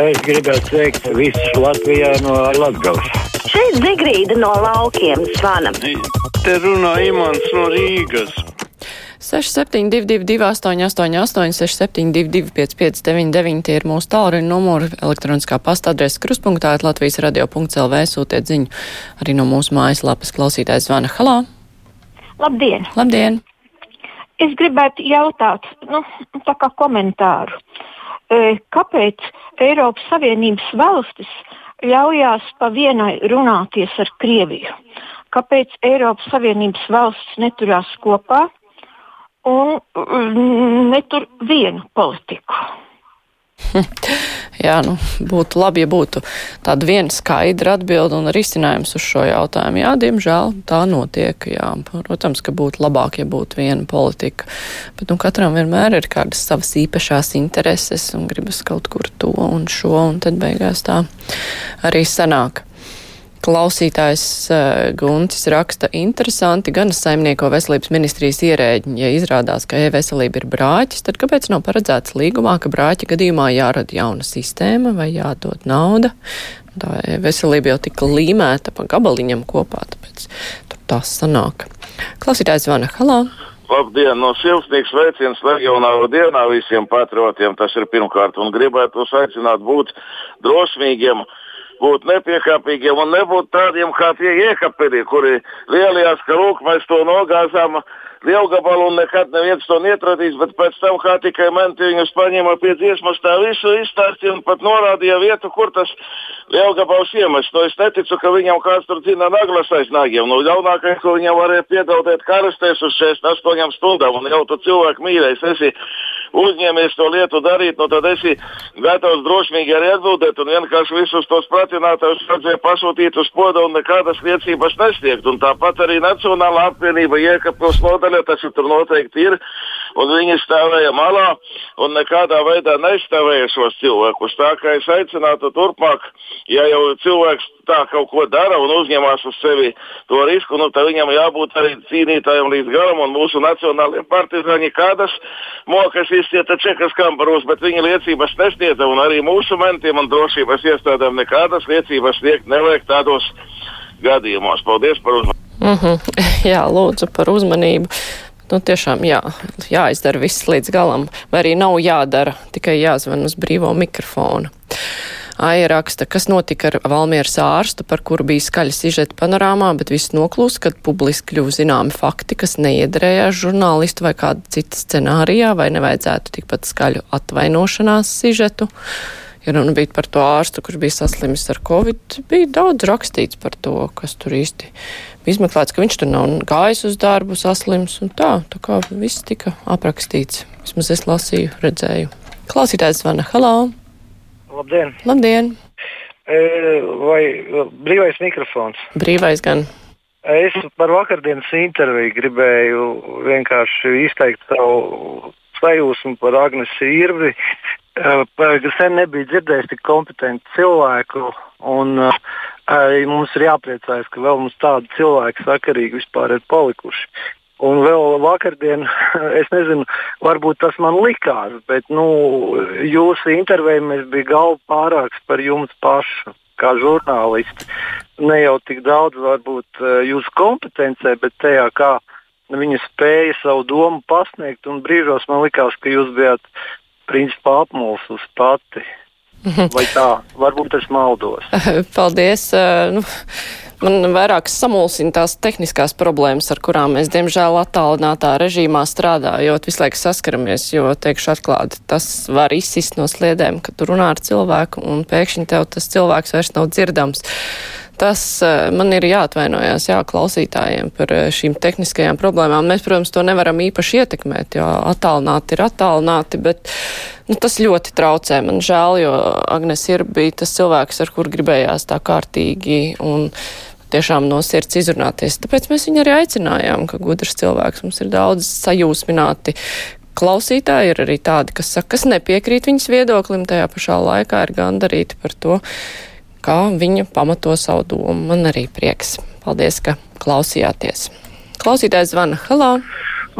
Es gribētu sveikt visus Latvijā no Latgales. Šeit Zigrīda no laukiem zvana. Te runā Imants no Rīgas. 6722, 888, 672, 559, tie ir mūsu tālruņa numuri, elektroniskā pasta adrese kruspunktā, Latvijas radio.clv, sūtiet ziņu arī no mūsu mājaslapas klausītājs zvana. Halā! Labdien! Labdien! Es gribētu jautāt, nu, tā kā komentāru, e, kāpēc Eiropas Savienības valstis ļaujās pa vienai runāties ar Krieviju? Kāpēc Eiropas Savienības valstis neturās kopā un mm, netur vienu politiku? Jā, nu, būtu labi, ja būtu tāda viena skaidra atbilde un risinājums uz šo jautājumu. Jā, diemžēl tā notiek. Jā. Protams, ka būtu labāk, ja būtu viena politika. Bet nu, katram vienmēr ir kādas savas īpašās intereses un gribas kaut kur to un šo, un tad beigās tā arī sanāk. Klausītājs uh, Guntis raksta interesanti, gan saimnieko veselības ministrijas ierēģi, ja izrādās, ka e-veselība ir brāķis, tad kāpēc nav paredzēts līgumā, ka brāķa gadījumā jārada jauna sistēma vai jādod nauda? Tā e-veselība jau tika līmēta pa gabaliņam kopā, tāpēc tur tās sanāk. Klausītājs zvana, halā! Labdien! No siltsnīgs veiciens legionāru dienā visiem patriotiem. Tas ir pirmkārt un gribētu aicināt būt drosmīgiem būt nepiekāpīgiem un nebūt tādiem kā tie iekaperi, kuri lielajās, ka lūk, mēs to nogāzām lielgabalu un nekad neviens to neatradīs, bet pēc tam, kā tikai menti viņus paņēma pie dziesmas, tā visu izstāstīja un pat norādīja vietu, kur tas lielgabals iemests. No es neticu, ka viņam kāds tur zina naglas aiz nagiem. Nu, ļaunākais, ko viņam varēja piedalīt karastēs uz 68 stundām un jau tu cilvēku mīļais esi uzņēmies to lietu darīt, nu tad esi gatavs drošīgi arī atbildēt un vienkārši visus tos pratinātājus vajadzēja pasūtīt uz poda un nekādas liecības nesniegt. Un tāpat arī Nacionālā apvienība iekapils nodaļa, taču tur noteikti ir, un viņi stāvēja malā un nekādā veidā neizstāvēja šos cilvēkus. Tā kā es aicinātu turpmāk, ja jau cilvēks tā kaut ko dara un uzņemas uz sevi to risku, nu, tad viņam jābūt arī cīnītājam līdz galam. Mūsu nacionālajie partizāņi kādas mokas izcieta čekas kambaros, bet viņa liecības nesniedza. Arī mūsu mentiem un drošības iestādēm nekādas liecības sniegt nevajag tādos gadījumos. Paldies par uzmanību! Mm -hmm. Jā, lūdzu par uzmanību. Nu, tiešām jā, jāizdara viss līdz galam, vai arī nav jādara, tikai jāzvan uz brīvo mikrofonu. Aija raksta, kas notika ar Valmieras ārstu, par kuru bija skaļa sižeta panorāmā, bet viss noklūst, kad publiski kļuva zināmi fakti, kas neiederējās žurnālistu vai kāda cita scenārijā, vai nevajadzētu tikpat skaļu atvainošanās sižetu. Ja runa bija par to ārstu, kurš bija saslimis ar covid, bija daudz rakstīts par to, kas tur īsti bija izmeklēts, ka viņš tur nav gājis uz darbu, saslims un tā. Tā kā viss tika aprakstīts. Vismaz es lasīju, redzēju. Klausītājs zvana. Halo! Labdien! Labdien! E, vai brīvais mikrofons? Brīvais gan. Es par vakardienas interviju gribēju vienkārši izteikt savu sajūsmu par Agnēs Irvi. E, sen nebija dzirdējis tik kompetentu cilvēku, un uh, mums ir jāpriecājas, ka vēl mums tādi cilvēki sakarīgi vispār ir palikuši. Un vēl vakardien, es nezinu, varbūt tas man likās, bet nu, jūsu intervijā bija galva pārāks par jums pašu, kā žurnālisti. Ne jau tik daudz varbūt eh, jūsu kompetencē, bet tajā, kā viņa spēja savu domu pasniegt. Un brīžos man likās, ka jūs bijat principā apmulsus pati. Vai tā? Varbūt es maldos. Paldies. Nu. Man vairāk samulsina tās tehniskās problēmas, ar kurām mēs, diemžēl, attālinātā režīmā strādājot, visu laiku saskaramies, jo, teikšu atklāti, tas var izsist no sliedēm, kad tu runā ar cilvēku un pēkšņi tev tas cilvēks vairs nav dzirdams. Tas eh, man ir jāatvainojās, jā, klausītājiem par eh, šīm tehniskajām problēmām. Mēs, protams, to nevaram īpaši ietekmēt, jo attālināti ir attālināti, bet nu, tas ļoti traucē. Man žēl, jo Agnes ir bija tas cilvēks, ar kur gribējās tā kārtīgi un tiešām no sirds izrunāties. Tāpēc mēs viņu arī aicinājām, ka gudrs cilvēks mums ir daudz sajūsmināti. Klausītāji ir arī tādi, kas saka, kas nepiekrīt viņas viedoklim, tajā pašā laikā ir gandarīti par to, kā viņa pamato savu domu. Man arī prieks. Paldies, ka klausījāties. Klausītājs zvana. Halā!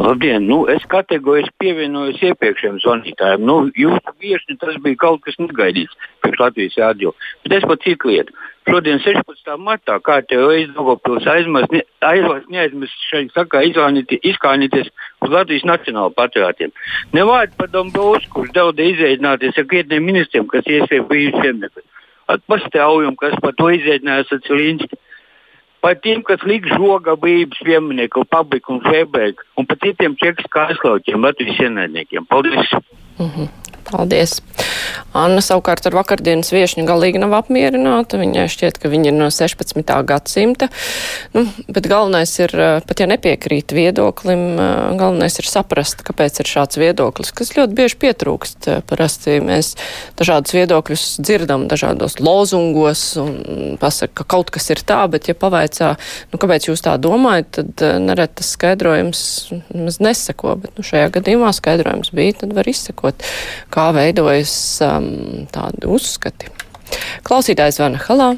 Labdien! Nu, es kategoriski pievienojos iepriekšējiem zvanītājiem. Nu, jūsu viesi tas bija kaut kas negaidīts priekš Latvijas rādio. Bet es pat citu lietu. Šodien, 16. martā, kā te reiz Dogopils aizmirst, neaizmirst šeit sakā izkānīties uz Latvijas nacionāla patriotiem. Nevajag par Dombrovsku, kurš daudz izreidināties ar krietniem ministriem, kas iespēja brīvs izreidinājās ar Cilinski par tiem, kas liks žoga brīvības pieminieku, pabriku un febrēku, un par citiem čekas kāslaukiem, Latvijas ienaidniekiem. Paldies! Mm -hmm. Paldies! Anna savukārt ar vakardienas viešņu galīgi nav apmierināta. Viņai šķiet, ka viņa ir no 16. gadsimta. Nu, bet galvenais ir, eh, pat ja nepiekrīt viedoklim, eh, galvenais ir saprast, kāpēc ir šāds viedoklis, kas ļoti bieži pietrūkst. Eh, parasti mēs dažādus viedokļus dzirdam dažādos lozungos un pasaka, ka kaut kas ir tā, bet ja pavaicā, nu, kāpēc jūs tā domājat, tad nereti tas skaidrojums maz neseko, bet nu, šajā gadījumā skaidrojums bija, tad var izsekot, kā veidojas tādi uzskati. Klausītājs Vana Halā.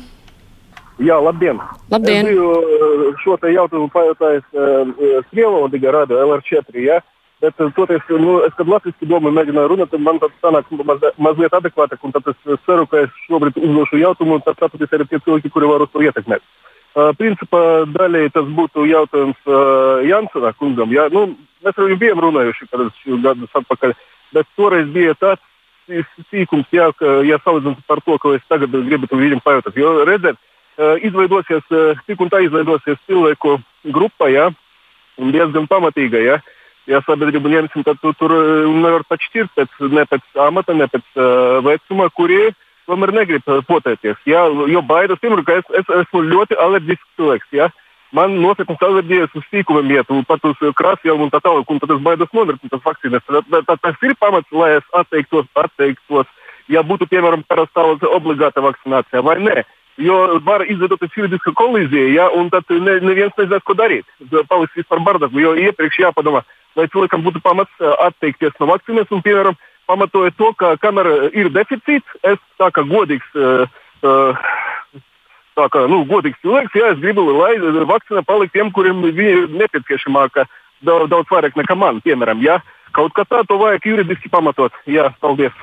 Jā, labdien! labdien. Es biju uh, šo te jautājumu pajautājis uh, Krievlodiga radio LR4, ja? bet uh, toties, nu, es, kad latviski domāju, mēģināju runāt, tad man tas sanāk maz, mazliet adekvātāk, tad es ceru, ka es šobrīd uzdošu jautājumu, un sapratīsiet arī tie cilvēki, kuri var to ietekmēt. Uh, principā daļai tas būtu jautājums uh, Jansona kungam. Ja? Nu, mēs ar viņu bijām runājuši kādus gadus atpakaļ, bet toreiz bija tāds sīkums, jā, ka, ja salīdzinām par to, ko es tagad gribu viņam pajautāt. Jo redziet, izveidosies, tik un tā izveidosies cilvēku grupa, jā, un diezgan pamatīga. Jā. Ja sabiedrību ņemsim, tad tu, tur nevar pat šķirt pēc, ne pēc amata, ne pēc uh, vecuma, kuri tomēr negrib potēties. Jā, jo baidas, pirmkārt, ka es, es esmu ļoti alerģisks cilvēks. Jā. Man nopietnas alerģijas uz sīkumiem iet, pat uz krāsām un tā tālāk, un tad es baidos nomirt no tās vakcīnas. Tas ir pamats, lai es atteiktos, atteiktos, ja būtu, piemēram, parastā obligāta vakcinācija vai nē. Jo var izveidoties juridiska kolīzija, ja, un tad ne, neviens nezinās, ko darīt. Paliks vispār bardaku, jo iepriekš jāpadomā, lai cilvēkam būtu pamats atteikties no vakcīnas, un, piemēram, pamatoja to, ka kamēr ir deficīts, es tā kā godīgs. Uh, uh, Tā kā nu, godīgs cilvēks, jā, es gribu, lai vakcīna paliktu tiem, kuriem ir nepieciešamāka daudz, daudz vairāk nekā man, piemēram. Jā. Kaut kā tā, to vajag juridiski pamatot. Jā, paldies.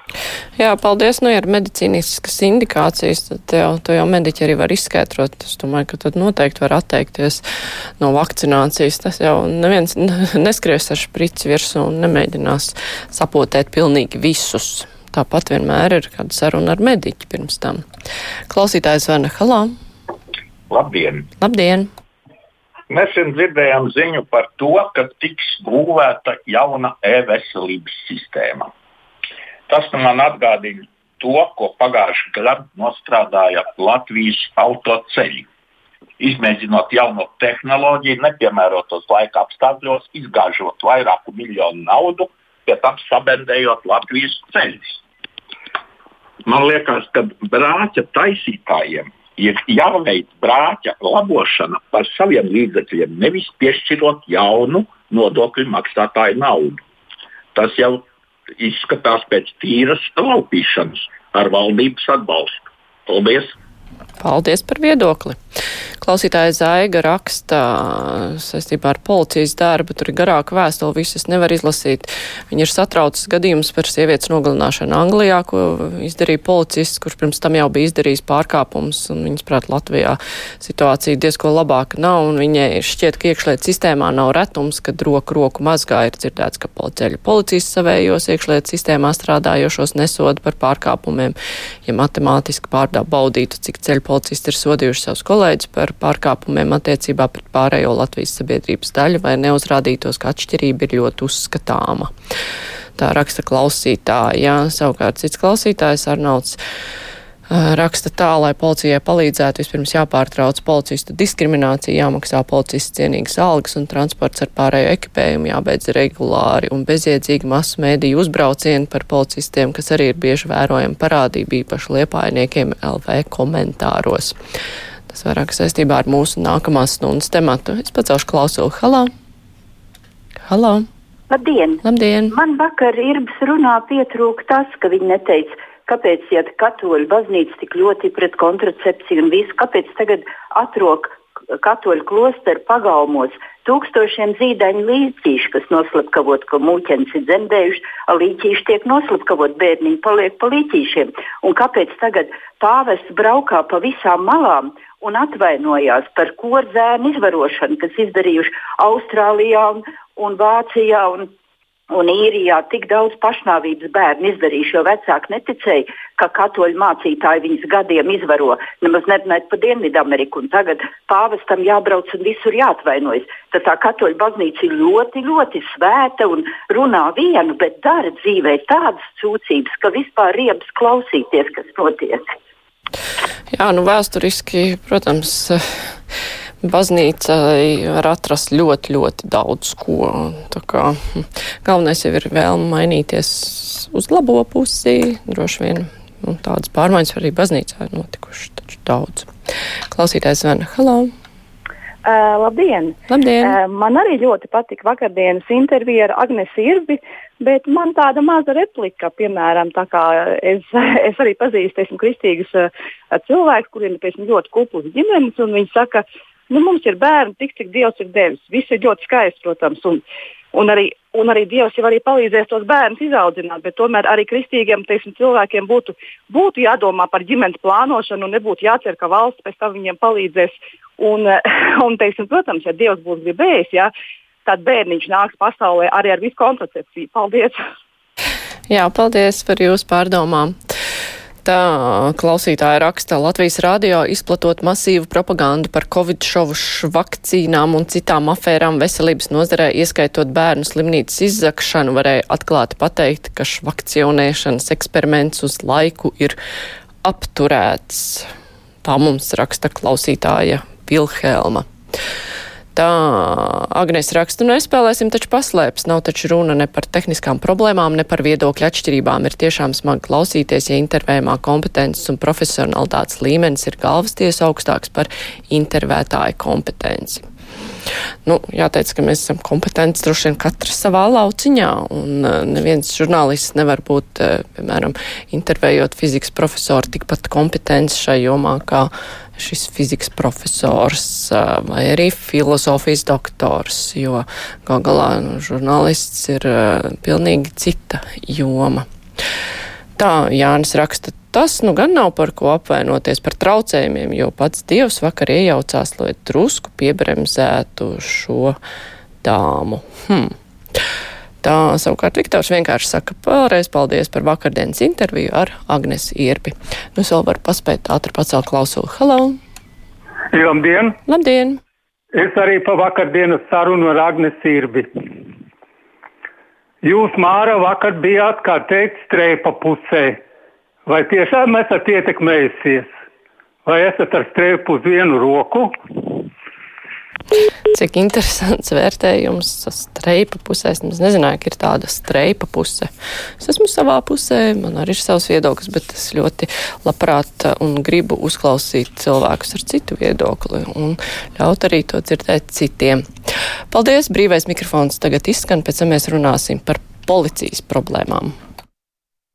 Jā, paldies. Nu, ja ir medicīniskas indikācijas, tad jau, to jau mediķi arī var izskaidrot. Es domāju, ka tad noteikti var atteikties no vakcinācijas. Tas jau neviens neskries ar šprici virsū un nemēģinās sapotēt pilnīgi visus. Tāpat vienmēr ir kāda saruna ar mediķi pirms tam. Klausītājs Vana Halā. Labdien! Labdien! Nesen dzirdējām ziņu par to, ka tiks būvēta jauna e-veselības sistēma. Tas man atgādina to, ko pagājušajā gadā nostrādāja Latvijas autoceļi. Izmēģinot jaunu tehnoloģiju, nepiemērotos laika apstākļos, izgāžot vairāku miljonu naudu, tam sabendējot Latvijas ceļus. Man liekas, ka brāķa taisītājiem ir jāveic brāķa labošana par saviem līdzekļiem, nevis piešķirot jaunu nodokļu maksātāju naudu. Tas jau izskatās pēc tīras laupīšanas ar valdības atbalstu. Paldies! Paldies par viedokli! Klausītāja Zaiga raksta saistībā ar policijas darbu, tur ir garāka vēstule, visas nevar izlasīt. Viņa ir satraucis gadījums par sievietes nogalināšanu Anglijā, ko izdarīja policists, kurš pirms tam jau bija izdarījis pārkāpumus, un viņas prāt Latvijā situācija diezko labāka nav, un viņai šķiet, ka iekšliet sistēmā nav retums, kad roku roku mazgā ir dzirdēts, ka ceļa policijas savējos iekšliet sistēmā strādājošos nesoda par pārkāpumiem. Ja matemātiski pārdā baudītu, cik ceļa policisti ir sodījuši savus kolēģus par par pārkāpumiem attiecībā pret pārējo Latvijas sabiedrības daļu, vai neuzrādītos, ka atšķirība ir ļoti uzskatāma. Tā raksta klausītāja. Savukārt cits klausītājs Arnauts raksta tā, lai policijai palīdzētu, vispirms jāpārtrauc policistu diskriminācija, jāmaksā policists cienīgas algas un transports ar pārējo ekipējumu, jābeidz regulāri un bezjēdzīgi masu mēdīju uzbraucieni par policistiem, kas arī ir bieži vērojama parādība īpaši liepājniekiem LV komentāros. Tas vairāk saistībā ar mūsu nākamās stundas tematu. Es pacelšu klausulu. Halā! Halā! Labdien! Labdien! Man vakar Irbs runā pietrūka tas, ka viņi neteica, kāpēc iet katoļu baznīca tik ļoti pret kontracepciju un visu, kāpēc tagad atrok katoļu klosteru pagalmos tūkstošiem zīdaiņu līķīšu, kas noslapkavot, ka mūķenis ir dzemdējuši, līķīši tiek noslapkavot, bērniņi paliek pa līķīšiem. Un kāpēc tagad pāvests braukā pa visām malām un atvainojās par korzēnu izvarošanu, kas izdarījuši Austrālijā un, un Vācijā un Un īrijā tik daudz pašnāvības bērnu izdarījuši, jo vecāki neticēja, ka katoļu mācītāji viņus gadiem izvaro, nemaz nerunājot par Dienvidameriku. Tagad pāvestam jābrauc un visur jāatvainojas. Tad tā katoļu baznīca ir ļoti, ļoti svēta un runā vienu, bet dara dzīvē tādas sūdzības, ka vispār riebas klausīties, kas notiek. Jā, nu vēsturiski, protams baznīcai var atrast ļoti, ļoti daudz ko. Tā kā hm, galvenais jau ir vēlme mainīties uz labo pusi, droši vien. Un tādas pārmaiņas arī baznīcā ir notikušas taču daudz. Klausītājs zvana. Halo! Uh, labdien! labdien. Uh, man arī ļoti patika vakardienas intervija ar Agnēsu Irbi, bet man tāda maza replika, piemēram, tā kā es, es arī pazīstu, esmu kristīgas uh, cilvēkus, kuriem ir ļoti kuplas ģimenes, un viņi saka, nu, mums ir bērni tik, cik Dievs ir devis. Viss ir ļoti skaisti, protams. Un, un, arī, un arī Dievs jau arī palīdzēs tos bērnus izaudzināt, bet tomēr arī kristīgiem teiksim, cilvēkiem būtu, būtu jādomā par ģimenes plānošanu un nebūtu jācer, ka valsts pēc tam viņiem palīdzēs. Un, un, teiksim, protams, ja Dievs būs gribējis, ja, tad bērniņš nāks pasaulē arī ar visu kontracepciju. Paldies! Jā, paldies par jūsu pārdomām. Tā klausītāja raksta Latvijas radio izplatot masīvu propagandu par covid šovu vakcīnām un citām afērām veselības nozarē, ieskaitot bērnu slimnīcas izzakšanu, varēja atklāti pateikt, ka vakcionēšanas eksperiments uz laiku ir apturēts. Tā mums raksta klausītāja Vilhelma. Tā Agnēs raksta, nu nespēlēsim taču paslēpes, nav taču runa ne par tehniskām problēmām, ne par viedokļu atšķirībām. Ir tiešām smagi klausīties, ja intervējumā kompetences un profesionalitātes līmenis ir galvas tiesa augstāks par intervētāju kompetenci. Nu, jāteic, ka mēs esam kompetenti droši vien katrs savā lauciņā, un uh, neviens žurnālists nevar būt, uh, piemēram, intervējot fizikas profesoru tikpat kompetents šai jomā kā šis fizikas profesors vai arī filozofijas doktors, jo gal galā nu, žurnālists ir pilnīgi cita joma. Tā Jānis raksta, tas nu gan nav par ko apvainoties par traucējumiem, jo pats Dievs vakar iejaucās, lai drusku piebremzētu šo dāmu. Hmm. Tā savukārt Viktors vienkārši saka vēlreiz paldies par vakardienas interviju ar Agnes Ierpi. Nu, es vēl varu paspēt ātri pacelt klausulu. Halo! Labdien! Labdien! Es arī pa vakardienas sarunu ar Agnes Irbi. Jūs, Māra, vakar bijāt, kā teikt, strēpa pusē. Vai tiešām esat ietekmējusies? Vai esat ar strēpu uz vienu roku? Cik interesants vērtējums streipa pusē. Es nezināju, ka ir tāda streipa puse. Es esmu savā pusē, man arī ir savs viedoklis, bet es ļoti labprāt un gribu uzklausīt cilvēkus ar citu viedokli un ļaut arī to dzirdēt citiem. Paldies! Brīvais mikrofons tagad izskan, pēc tam mēs runāsim par policijas problēmām.